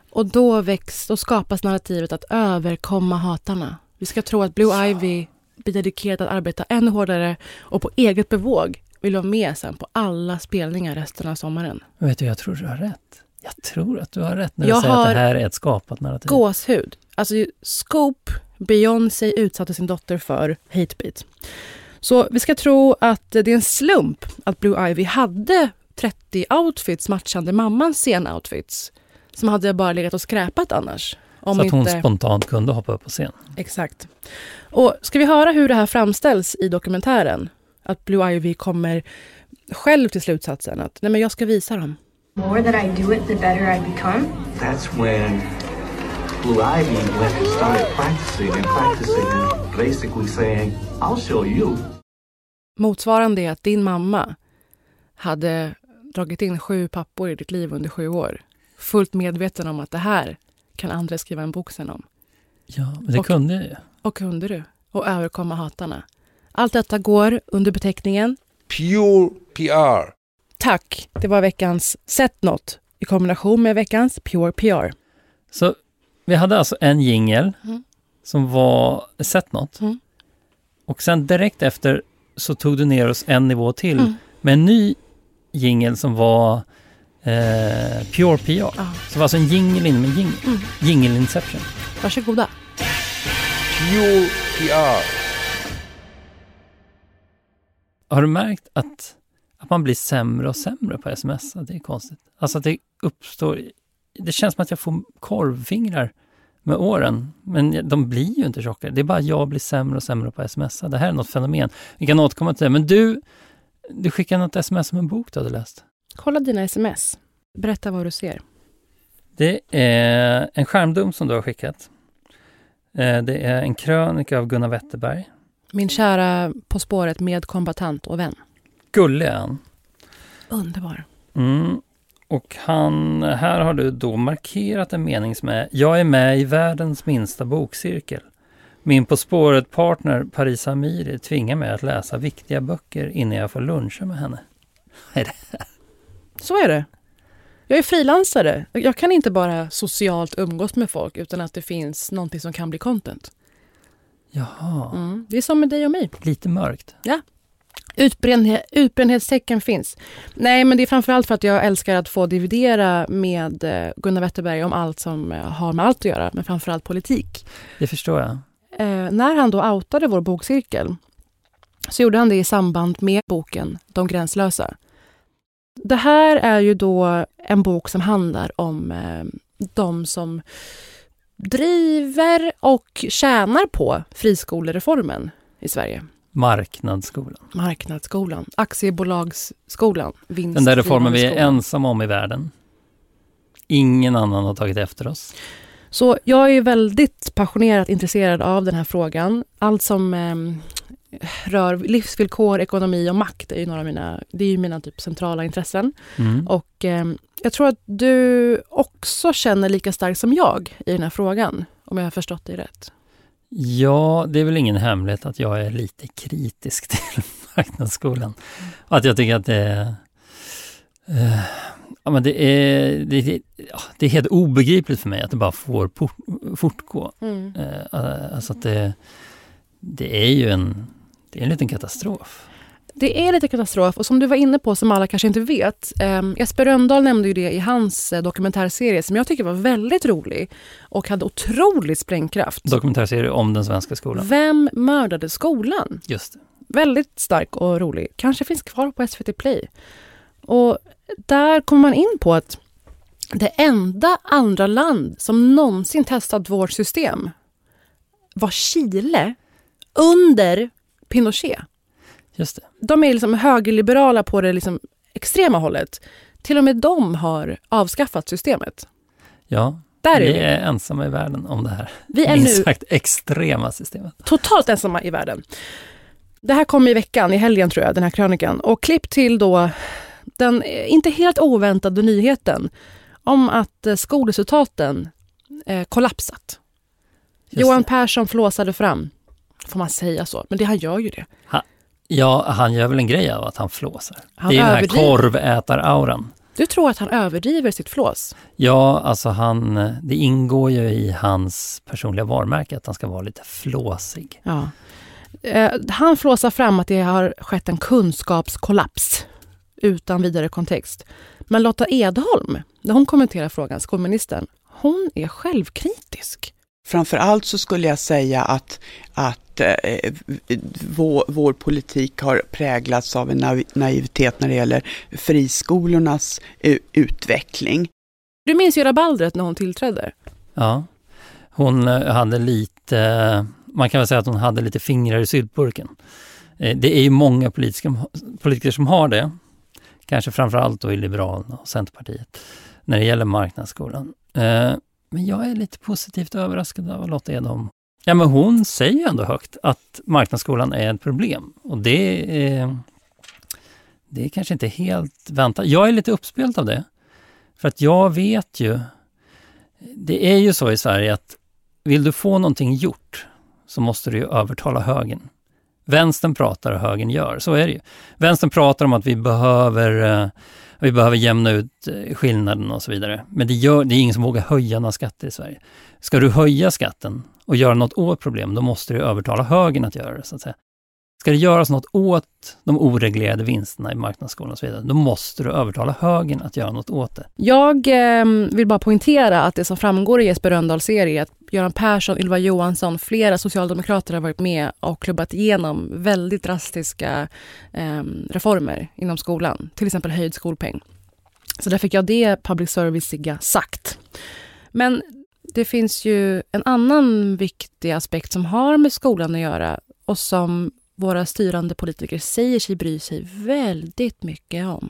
Och då, väcks, då skapas narrativet att överkomma hatarna. Vi ska tro att Blue Ivy blir dedikerad att arbeta ännu hårdare och på eget bevåg vill vara med sen på alla spelningar resten av sommaren. Vet du, jag tror du har rätt. Jag tror att du har rätt när Jag du säger att har det här är ett skapat narrativ. Gåshud. Alltså Scoop, Beyoncé utsatte sin dotter för hatebait. Så vi ska tro att det är en slump att Blue Ivy hade 30 outfits matchande mammans scenoutfits som hade bara legat och skräpat annars. Om så att hon inte... spontant kunde hoppa upp på scen. Exakt. Och ska vi höra hur det här framställs i dokumentären? Att Blue Ivy kommer själv till slutsatsen att nej men jag ska visa dem. more that I do it, the better I become. That's when Blue Ivy went and started practicing and practicing and basically saying, I'll show you. Motsvarande är att din mamma hade dragit in sju pappor i ditt liv under sju år. Fullt medveten om att det här kan andra skriva en bok sen om. Ja, men det Och- kunde jag ju. Och kunde du. Och överkomma hatarna. Allt detta går under beteckningen Pure PR. Tack. Det var veckans Sett något i kombination med veckans Pure PR. Så vi hade alltså en jingel Mm. som var Sett något. Mm. Och sen direkt efter så tog du ner oss en nivå till Mm. med en ny jingel som var eh, Pure PR. Så det var alltså en jingel in med jing, Mm. jingel inception. Varsågoda. Pure PR. Har du märkt att, att man blir sämre och sämre på sms? Det är konstigt. Alltså att det uppstår... Det känns som att jag får korvfingrar med åren. Men de blir ju inte tjockare. Det är bara jag blir sämre och sämre på sms. Det här är något fenomen. Vi kan återkomma till det. Men du, du skickade något sms om en bok du hade läst. Kolla dina sms. Berätta vad du ser. Det är en skärmdump som du har skickat. Eh, Det är en krönika av Gunnar Wetterberg. Min kära På spåret medkombatant och vän. Gullig är han. Underbar. Mm. Och han, här har du då markerat en mening som är Jag är med i världens minsta bokcirkel. Min På spåret-partner Parisa Amiri tvingar mig att läsa viktiga böcker innan jag får luncha med henne. Vad är det? Så är det. Jag är frilansare. Jag kan inte bara socialt umgås med folk utan att det finns någonting som kan bli content. Jaha, Mm. Det är som med dig och mig. lite mörkt. Ja. Utbrändhe- utbrändhetstecken finns. Nej, men det är framförallt för att jag älskar att få dividera med eh, Gunnar Wetterberg om allt som eh, har med allt att göra, men framförallt politik. Det förstår jag. Eh, när han då outade vår bokcirkel så gjorde han det i samband med boken De gränslösa. Det här är ju då en bok som handlar om eh, de som driver och tjänar på friskolereformen i Sverige. Marknadsskolan. Marknadsskolan, aktiebolagsskolan, Den där reformen vi är ensamma om i världen. Ingen annan har tagit efter oss. Så jag är väldigt passionerat intresserad av den här frågan. Allt som eh, rör livsvillkor, ekonomi och makt är ju några av mina, det är mina typ centrala intressen. Mm. Och eh, jag tror att du också känner lika starkt som jag i den här frågan, om jag har förstått dig rätt. Ja, det är väl ingen hemlighet att jag är lite kritisk till marknadsskolan. Att jag tycker att det är... eh, ja, men det, är det, det är helt obegripligt för mig att det bara får por- fortgå. Mm. Eh, alltså att det, det är ju en, det är en liten katastrof. Det är lite katastrof och som du var inne på, som alla kanske inte vet. Eh, Jesper Rönndahl nämnde ju det i hans eh, dokumentärserie som jag tycker var väldigt rolig och hade otrolig sprängkraft. Dokumentärserie om den svenska skolan. Vem mördade skolan? Just det. Väldigt stark och rolig. Kanske finns kvar på SVT Play. Och där kommer man in på att det enda andra land som någonsin testat vårt system var Chile under Pinochet. Just det. De är liksom högerliberala på det liksom extrema hållet. Till och med de har avskaffat systemet. Ja, är vi vi. är ensamma i världen om det här. Vi är minst nu- sagt extrema systemet. totalt ensamma i världen. Det här kom i veckan, i helgen tror jag, den här krönikan. Och klipp till då den eh, inte helt oväntade nyheten om att eh, skolresultaten eh, kollapsat. Just Johan. Persson flåsade fram. Får man säga så? Men det, han gör ju det. Ha, ja, han gör väl en grej av att han flåsar. Han det är ju den här överdriver. korvätar-auran. Du tror att han överdriver sitt flås? Ja, alltså han, det ingår ju i hans personliga varumärke att han ska vara lite flåsig. Ja. Eh, han flåsar fram att det har skett en kunskapskollaps utan vidare kontext. Men Lotta Edholm, när hon kommenterar frågan, skolministern, hon är självkritisk. Framför allt så skulle jag säga att, att eh, vår, vår politik har präglats av en naiv- naivitet när det gäller friskolornas eh, utveckling. Du minns ju rabaldret när hon tillträdde. Ja, hon eh, hade lite, man kan väl säga att hon hade lite fingrar i syltburken. Eh, Det är ju många politiska, politiker som har det. Kanske framförallt då i Liberalerna och Centerpartiet när det gäller marknadsskolan. Men jag är lite positivt överraskad av Lotta Edholm. Ja, men hon säger ändå högt att marknadsskolan är ett problem och det är, det är kanske inte helt väntat. Jag är lite uppspelt av det. För att jag vet ju, det är ju så i Sverige att vill du få någonting gjort så måste du ju övertala högern. Vänstern pratar och högern gör, så är det ju. Vänstern pratar om att vi behöver, eh, vi behöver jämna ut eh, skillnaden och så vidare. Men det, gör, det är ingen som vågar höja några skatter i Sverige. Ska du höja skatten och göra något åt problem, då måste du övertala högern att göra det. Så att säga. Ska det göras något åt de oreglerade vinsterna i marknadsskolan och så vidare, då måste du övertala högern att göra något åt det. Jag eh, vill bara poängtera att det som framgår i Jesper Rönndahls serie är att Göran Persson, Ylva Johansson, flera socialdemokrater har varit med och klubbat igenom väldigt drastiska eh, reformer inom skolan. Till exempel höjd skolpeng. Så där fick jag det public service-iga sagt. Men det finns ju en annan viktig aspekt som har med skolan att göra och som våra styrande politiker säger sig bry sig väldigt mycket om.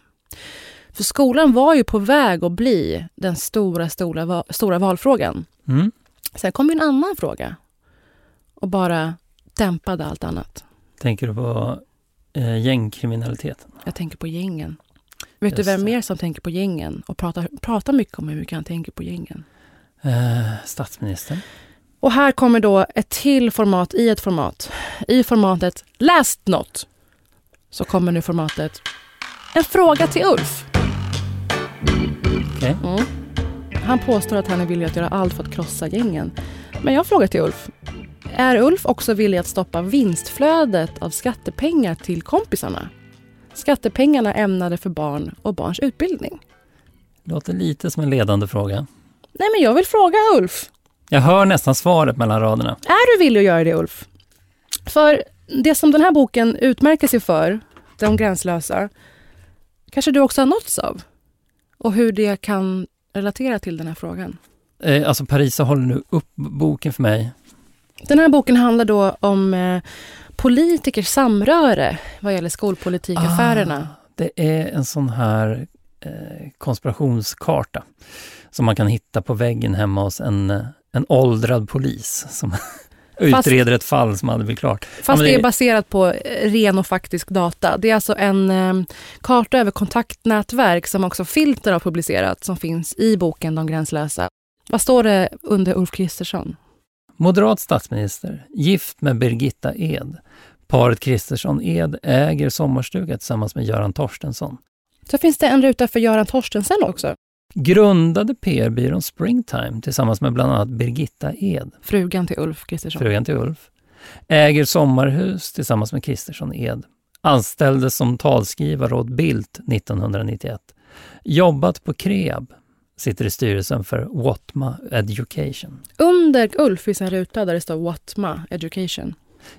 För skolan var ju på väg att bli den stora, stora, stora valfrågan. Mm. Sen kom en annan fråga och bara dämpade allt annat. Tänker du på eh, gängkriminaliteten? Jag tänker på gängen. Vet Just du vem mer som tänker på gängen och pratar, pratar mycket om hur mycket han tänker på gängen? Eh, statsministern. Och här kommer då ett till format i ett format. I formatet Läst något så kommer nu formatet En fråga till Ulf. Okay. Mm. Han påstår att han är villig att göra allt för att krossa gängen. Men jag frågar till Ulf. Är Ulf också villig att stoppa vinstflödet av skattepengar till kompisarna? Skattepengarna ämnade för barn och barns utbildning. Låter lite som en ledande fråga. Nej, men jag vill fråga Ulf. Jag hör nästan svaret mellan raderna. Är du villig att göra det, Ulf? För det som den här boken utmärker sig för, De gränslösa, kanske du också har nåtts av? Och hur det kan relatera till den här frågan? Eh, alltså Parisa håller nu upp boken för mig. Den här boken handlar då om eh, politikers samröre vad gäller skolpolitikaffärerna. Ah, det är en sån här eh, konspirationskarta som man kan hitta på väggen hemma hos en, en åldrad polis som utreder ett fall som aldrig blir klart. Fast ja, det, det är baserat på eh, ren och faktisk data. Det är alltså en eh, karta över kontaktnätverk som också Filter har publicerat som finns i boken De gränslösa. Vad står det under Ulf Kristersson? Moderat statsminister, gift med Birgitta Ed. Paret Kristersson Ed äger sommarstuga tillsammans med Göran Torstensson. Så finns det en ruta för Göran Torstensson också? Grundade PR-byrån Springtime tillsammans med bland annat Birgitta Ed. Frugan till Ulf Kristersson. Frugan till Ulf. Äger sommarhus tillsammans med Kristersson Ed. Anställdes som talskrivare åt Bildt 1991. Jobbat på Kreab. Sitter i styrelsen för Watma Education. Under Ulf finns en ruta där det står Watma Education.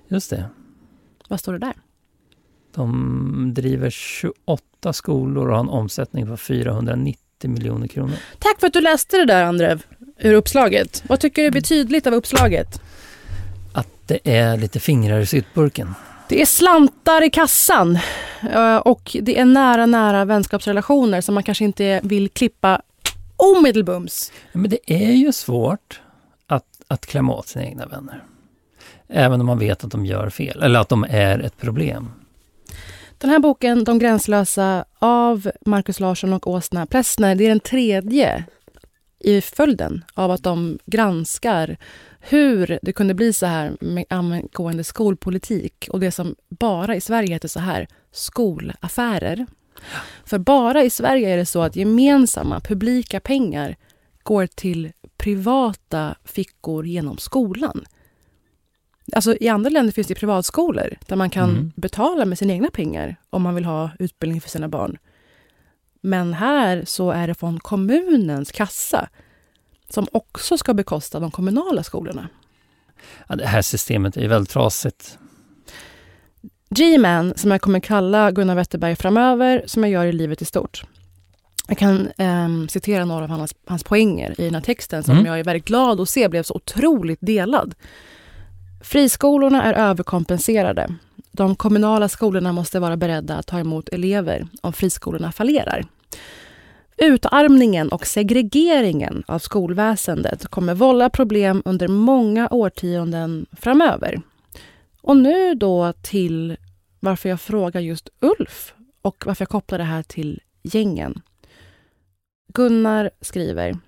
Just det. Vad står det där? De driver 28 skolor och har en omsättning på 490 miljoner kronor. Tack för att du läste det där, Andrev, ur uppslaget. Vad tycker du blir tydligt av uppslaget? Att det är lite fingrar i syltburken. Det är slantar i kassan eh, och det är nära, nära vänskapsrelationer som man kanske inte vill klippa omedelbums. Men det är ju svårt att, att klämma åt sina egna vänner. Även om man vet att de gör fel, eller att de är ett problem. Den här boken, De gränslösa, av Markus Larsson och Åsna Plessner, det är den tredje i följden av att de granskar hur det kunde bli så här med angående skolpolitik och det som bara i Sverige heter så här, skolaffärer. För bara i Sverige är det så att gemensamma publika pengar går till privata fickor genom skolan. Alltså, I andra länder finns det privatskolor där man kan mm. betala med sina egna pengar om man vill ha utbildning för sina barn. Men här så är det från kommunens kassa som också ska bekosta de kommunala skolorna. Ja, det här systemet är väldigt trasigt. G-man, som jag kommer kalla Gunnar Wetterberg framöver, som jag gör i livet i stort. Jag kan eh, citera några av hans, hans poänger i den här texten som mm. jag är väldigt glad att se blev så otroligt delad. Friskolorna är överkompenserade. De kommunala skolorna måste vara beredda att ta emot elever om friskolorna fallerar. Utarmningen och segregeringen av skolväsendet kommer vålla problem under många årtionden framöver. Och nu då till varför jag frågar just Ulf och varför jag kopplar det här till gängen. Gunnar skriver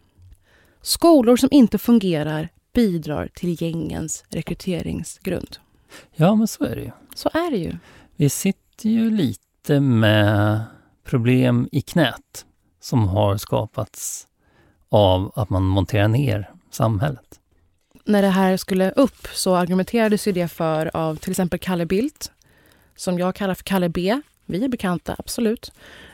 Skolor som inte fungerar bidrar till gängens rekryteringsgrund. Ja, men så är det ju. Så är det ju. Vi sitter ju lite med problem i knät som har skapats av att man monterar ner samhället. När det här skulle upp så argumenterades ju det för av till exempel Kalle Bildt, som jag kallar för Kalle B. Vi är bekanta, absolut.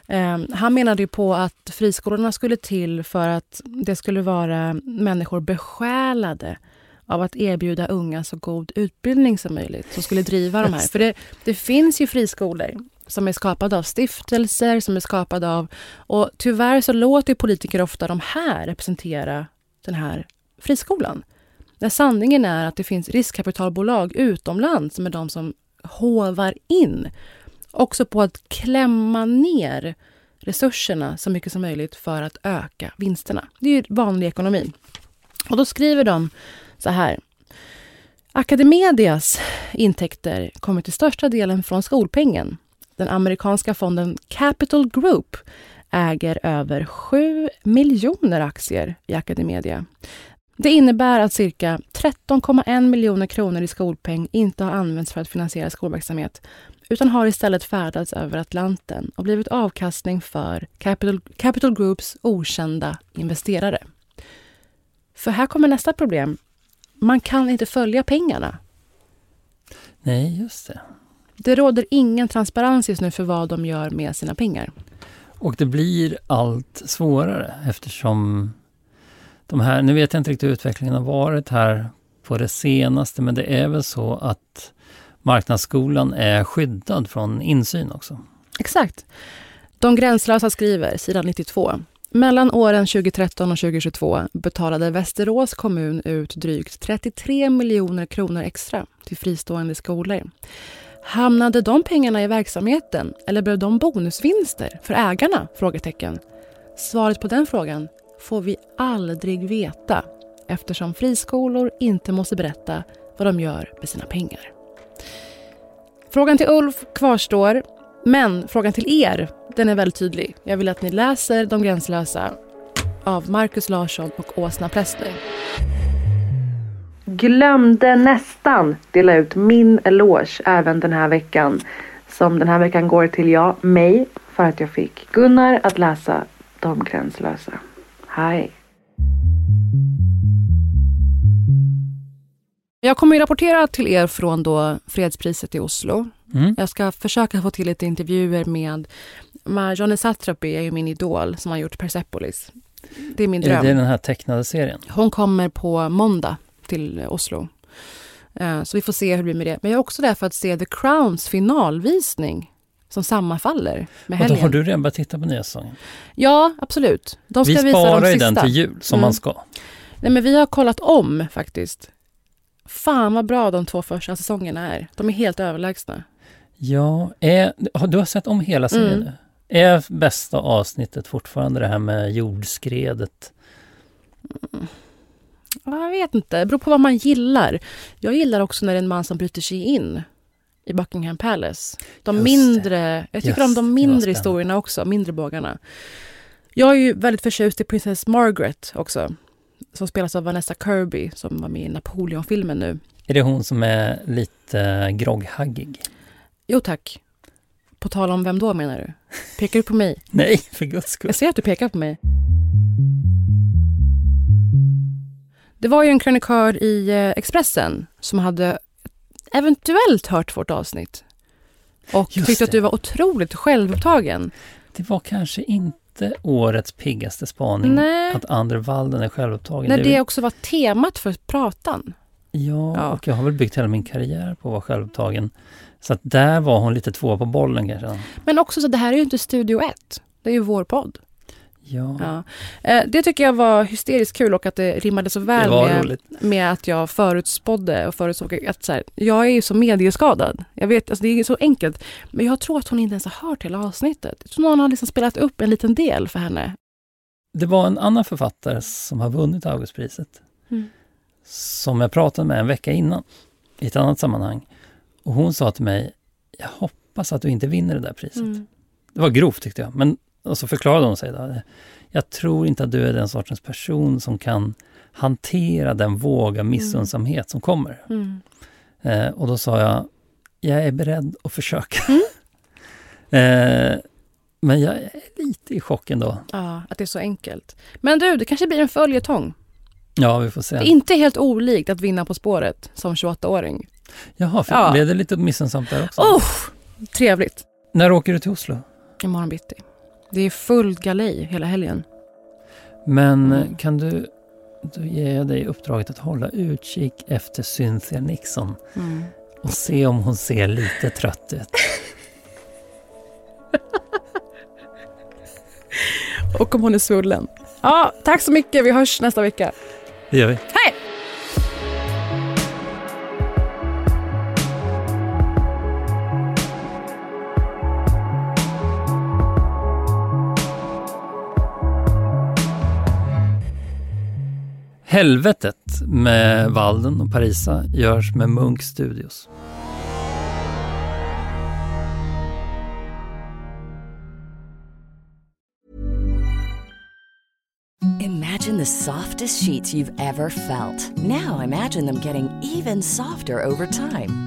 Eh, han menade ju på att friskolorna skulle till för att det skulle vara människor besjälade av att erbjuda unga så god utbildning som möjligt som skulle driva de här. För det, det finns ju friskolor som är skapade av stiftelser, som är skapade av... Och tyvärr så låter politiker ofta de här representera den här friskolan. När sanningen är att det finns riskkapitalbolag utomlands som är de som hovar in. Också på att klämma ner resurserna så mycket som möjligt för att öka vinsterna. Det är ju vanlig ekonomi. Och då skriver de så här. Academedias intäkter kommer till största delen från skolpengen. Den amerikanska fonden Capital Group äger över 7 miljoner aktier i Academedia. Det innebär att cirka 13,1 miljoner kronor i skolpeng inte har använts för att finansiera skolverksamhet utan har istället färdats över Atlanten och blivit avkastning för Capital, Capital Groups okända investerare. För här kommer nästa problem. Man kan inte följa pengarna. Nej, just det. Det råder ingen transparens just nu för vad de gör med sina pengar. Och det blir allt svårare eftersom de här, nu vet jag inte riktigt hur utvecklingen har varit här på det senaste, men det är väl så att marknadsskolan är skyddad från insyn också. Exakt. De gränslösa skriver, sidan 92. Mellan åren 2013 och 2022 betalade Västerås kommun ut drygt 33 miljoner kronor extra till fristående skolor. Hamnade de pengarna i verksamheten eller blev de bonusvinster för ägarna? Frågetecken. Svaret på den frågan får vi aldrig veta eftersom friskolor inte måste berätta vad de gör med sina pengar. Frågan till Ulf kvarstår, men frågan till er den är väldigt tydlig. Jag vill att ni läser De gränslösa av Markus Larsson och Åsna Prästner. Glömde nästan dela ut min eloge även den här veckan. Som den här veckan går till jag, mig, för att jag fick Gunnar att läsa De gränslösa. Hej! Jag kommer att rapportera till er från då fredspriset i Oslo. Mm. Jag ska försöka få till lite intervjuer med Marjane Satrapi är ju min idol som har gjort Persepolis. Det är min dröm. Är det den här tecknade serien? Hon kommer på måndag till Oslo. Eh, så vi får se hur det blir med det. Men jag är också där för att se The Crowns finalvisning som sammanfaller med helgen. Och då har du redan börjat titta på nya säsongen? Ja, absolut. De ska vi sparar ju den till jul, som mm. man ska. Nej, men vi har kollat om faktiskt. Fan vad bra de två första säsongerna är. De är helt överlägsna. Ja, är, du har sett om hela serien mm. nu? Är bästa avsnittet fortfarande det här med jordskredet? Mm. Jag vet inte, det beror på vad man gillar. Jag gillar också när det är en man som bryter sig in i Buckingham Palace. De Just mindre, jag tycker Just, om de mindre historierna också, mindre bågarna. Jag är ju väldigt förtjust i Princess Margaret också. Som spelas av Vanessa Kirby som var med i Napoleon-filmen nu. Är det hon som är lite grogghaggig? Jo tack. På tal om vem då menar du? Pekar du på mig? Nej, för guds skull. Jag ser att du pekar på mig. Det var ju en krönikör i eh, Expressen som hade eventuellt hört vårt avsnitt och Just tyckte att du var otroligt självupptagen. Det var kanske inte årets piggaste spaning Nej. att Ander Walden är självupptagen. När det, det också var temat för pratan. Ja, ja, och jag har väl byggt hela min karriär på att vara självupptagen. Så att där var hon lite två på bollen kanske. Men också så det här är ju inte Studio 1. Det är ju vår podd. Ja. ja. Eh, det tycker jag var hysteriskt kul och att det rimmade så väl med, med att jag förutspådde och förutsåg att så här, jag är ju så medieskadad. Jag vet, alltså det är så enkelt. Men jag tror att hon inte ens har hört hela avsnittet. Jag tror någon har liksom spelat upp en liten del för henne. Det var en annan författare som har vunnit Augustpriset. Mm. Som jag pratade med en vecka innan i ett annat sammanhang. Och hon sa till mig, jag hoppas att du inte vinner det där priset. Mm. Det var grovt tyckte jag, men och så förklarade hon sig. Då, jag tror inte att du är den sortens person som kan hantera den våg av missunnsamhet mm. som kommer. Mm. Eh, och då sa jag, jag är beredd att försöka. Mm. eh, men jag är lite i chock ändå. Ja, att det är så enkelt. Men du, det kanske blir en följetong. Ja, vi får se. Det är inte helt olikt att vinna På spåret som 28-åring. Jaha, för Ja. blev det lite missunnsamt där också? Oh, trevligt. När åker du till Oslo? Imorgon bitti. Det är fullt galej hela helgen. Men Mm. kan du, då ger jag dig uppdraget att hålla utkik efter Cynthia Nixon Mm. och se om hon ser lite trött ut. Och om hon är svullen. Ja, tack så mycket. Vi hörs nästa vecka. Det gör vi. Hej! Helvetet med Walden och Parisa görs med Munk Studios. Imagine the softest sheets you've ever felt. Now imagine them getting even softer over time.